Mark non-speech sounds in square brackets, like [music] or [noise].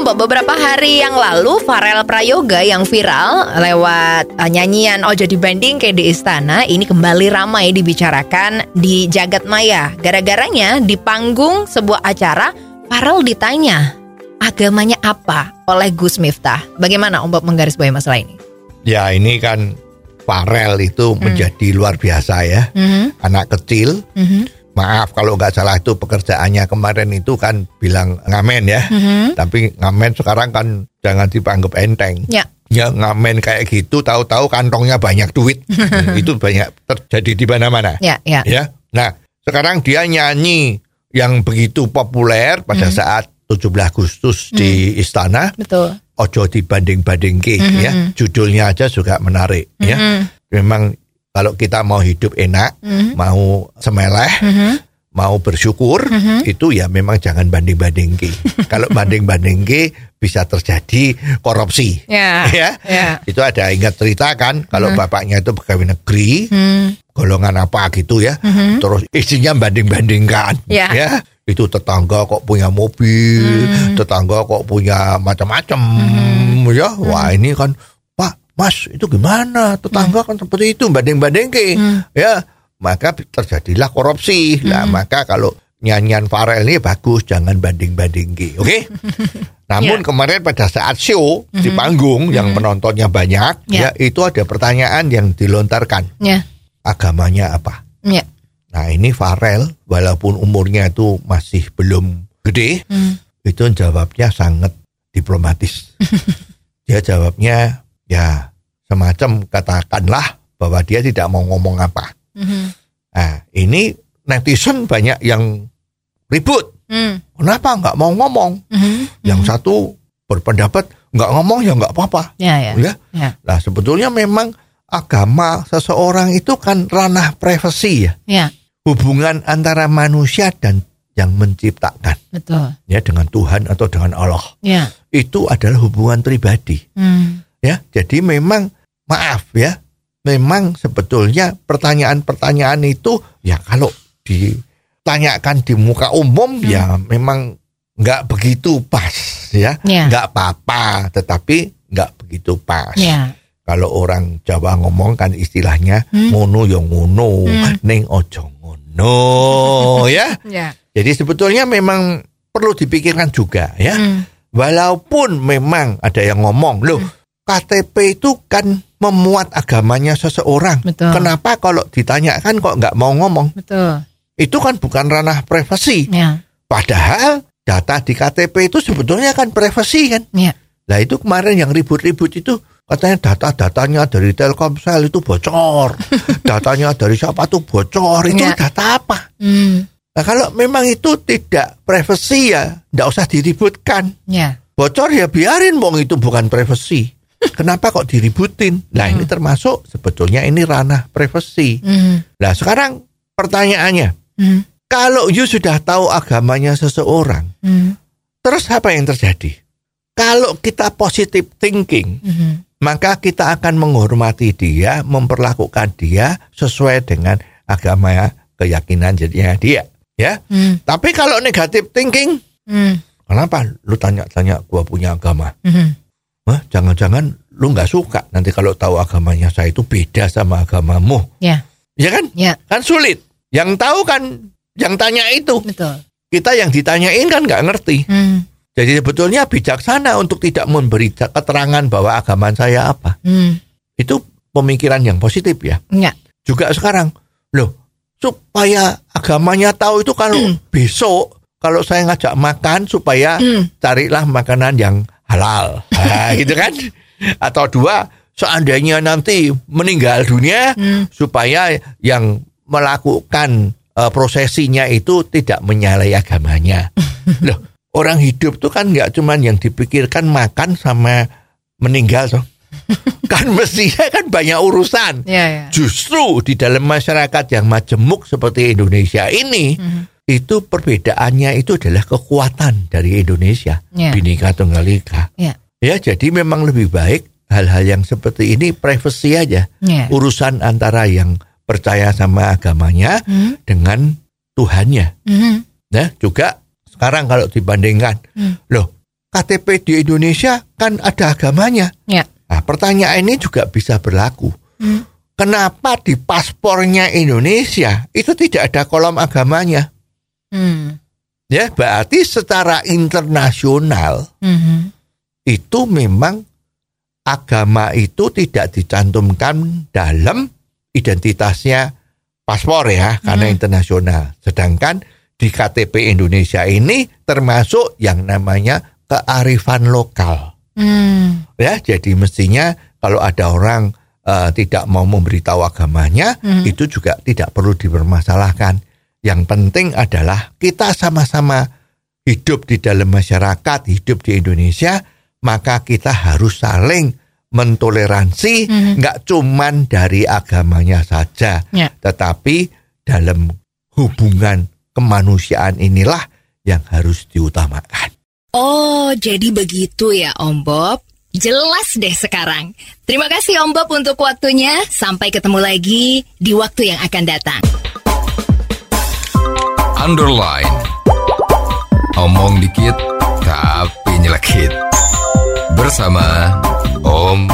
Om Bob, beberapa hari yang lalu Farel Prayoga yang viral lewat uh, nyanyian Ojo Dibanding kayak di Istana ini kembali ramai dibicarakan di jagat maya. Gara-garanya di panggung sebuah acara Farel ditanya agamanya apa oleh Gus Miftah. Bagaimana Om Bob menggarisbawahi masalah ini? Ya ini kan Farel itu menjadi luar biasa ya. Mhm, Anak kecil, mhm, maaf kalau nggak salah itu pekerjaannya kemarin itu kan bilang ngamen ya. mhm. Tapi ngamen sekarang kan jangan dipanggap enteng. Ya, Ya ngamen kayak gitu tahu-tahu kantongnya banyak duit. Hmm, [laughs] itu banyak terjadi di mana-mana. ya, ya. Ya. Nah, sekarang dia nyanyi yang begitu populer pada saat 17 Agustus di istana Betul. Ojo dibanding-bandingke ya. Judulnya aja juga menarik ya. Mhm, Memang kalau kita mau hidup enak, mhm, mau semeleh, mhm. mau bersyukur, Mhm. itu ya memang jangan banding-bandingke. [laughs] kalau banding-bandingke bisa terjadi korupsi. Ya, [laughs] ya. ya. Itu ada ingat cerita kan kalau bapaknya itu pegawai negeri, Hmm, golongan apa gitu ya. mhm. Terus istrinya banding-bandingkan Ya. Itu tetangga kok punya mobil, Hmm. tetangga kok punya macam-macam ya. Wah, ini kan Mas, itu gimana? Tetangga kan seperti itu banding-bandingke. Hmm. Ya, maka terjadilah korupsi. Nah, maka kalau nyanyian Farel ini bagus, jangan banding-bandingke. Oke? [laughs] Namun Ya. kemarin pada saat show di panggung yang penontonnya banyak, Ya. ya itu ada pertanyaan yang dilontarkan. Ya, Agamanya apa? ya. Nah ini Farel walaupun umurnya itu masih belum gede, Hmm. itu jawabnya sangat diplomatis. [laughs] dia jawabnya ya semacam katakanlah bahwa dia tidak mau ngomong apa. Mhm. Nah ini netizen banyak yang ribut. Hmm. Kenapa nggak mau ngomong? Mhm. Yang satu berpendapat nggak ngomong ya nggak apa-apa. Ya, ya. Ya. Ya. Nah sebetulnya memang agama seseorang itu kan ranah privasi ya. Ya, hubungan antara manusia dan yang menciptakan betul. ya dengan Tuhan atau dengan Allah Ya. itu adalah hubungan pribadi Hmm. ya jadi memang maaf ya memang sebetulnya pertanyaan-pertanyaan itu ya kalau ditanyakan di muka umum ya memang nggak begitu pas ya Ya. nggak apa-apa tetapi nggak begitu pas Ya. kalau orang Jawa ngomong kan istilahnya Hmm. ngono ya ngono Hmm. ning ojo ngono [laughs] ya Ya. jadi sebetulnya memang perlu dipikirkan juga ya Hmm. walaupun memang ada yang ngomong loh KTP itu kan memuat agamanya seseorang Betul. kenapa kalau ditanyakan kok nggak mau ngomong Betul. itu kan bukan ranah privasi Ya. padahal data di KTP itu sebetulnya kan privasi kan Ya. Nah itu kemarin yang ribut-ribut itu katanya data-datanya dari Telkomsel itu bocor, [laughs] datanya dari siapa tuh bocor, itu Ya. data apa? Hmm. Nah kalau memang itu tidak privasi ya, tidak usah diributkan. Ya. Bocor ya biarin, wong itu bukan privasi. Kenapa kok diributin? Nah ini termasuk sebetulnya ini ranah privasi. Hmm. Nah sekarang pertanyaannya, Hmm. kalau you sudah tahu agamanya seseorang, Hmm. terus apa yang terjadi? Kalau kita positive thinking, Hmm. maka kita akan menghormati dia, memperlakukan dia sesuai dengan agama keyakinan jadinya dia, ya. Hmm. Tapi kalau negatif thinking, Hmm. kenapa lu tanya-tanya gua punya agama? Hmm. Hah, jangan-jangan lu nggak suka nanti kalau tahu agamanya saya itu beda sama agamamu, Ya. ya kan? Ya. Kan sulit. Yang tahu kan yang tanya itu. Betul. Kita yang ditanyain kan nggak ngerti. Hmm. Jadi sebetulnya bijaksana untuk tidak memberi keterangan bahwa agama saya apa. Hmm. Itu pemikiran yang positif ya. Ya. Juga sekarang, loh, supaya agamanya tahu itu kalau besok kalau saya ngajak makan supaya Hmm. carilah makanan yang halal, nah, [laughs] gitu kan? Atau dua, seandainya nanti meninggal dunia Hmm. supaya yang melakukan eh, prosesinya itu tidak menyalahi agamanya. [laughs] Loh, orang hidup tuh kan nggak cuman yang dipikirkan makan sama meninggal toh. [laughs] kan mestinya kan banyak urusan. Ya, ya. Justru di dalam masyarakat yang majemuk seperti Indonesia ini, Mhm. Itu perbedaannya itu adalah kekuatan dari Indonesia, Ya. Bhinneka Tunggal Ika. Ya. Ya, jadi memang lebih baik hal-hal yang seperti ini privacy aja. Ya. Urusan antara yang percaya sama agamanya Hmm. dengan Tuhannya. Mhm. Nah, juga sekarang kalau dibandingkan, Hmm. loh, KTP di Indonesia kan ada agamanya. Ya. Nah, pertanyaan ini juga bisa berlaku. Hmm. Kenapa di paspornya Indonesia itu tidak ada kolom agamanya? Hmm. Ya, berarti secara internasional Mhm. itu memang agama itu tidak dicantumkan dalam identitasnya paspor ya, karena Hmm. internasional. Sedangkan di KTP Indonesia ini termasuk yang namanya kearifan lokal. Hmm. Ya, jadi mestinya kalau ada orang eh, tidak mau memberitahu agamanya, Hmm. itu juga tidak perlu dipermasalahkan. Yang penting adalah kita sama-sama hidup di dalam masyarakat, hidup di Indonesia, maka kita harus saling mentoleransi, Mhm. nggak cuman dari agamanya saja, Ya. tetapi dalam hubungan kemanusiaan inilah yang harus diutamakan. Oh, jadi begitu ya Om Bob. Jelas deh sekarang. Terima kasih Om Bob untuk waktunya. Sampai ketemu lagi di waktu yang akan datang. Underline. Omong dikit tapi nyelekit. Bersama Om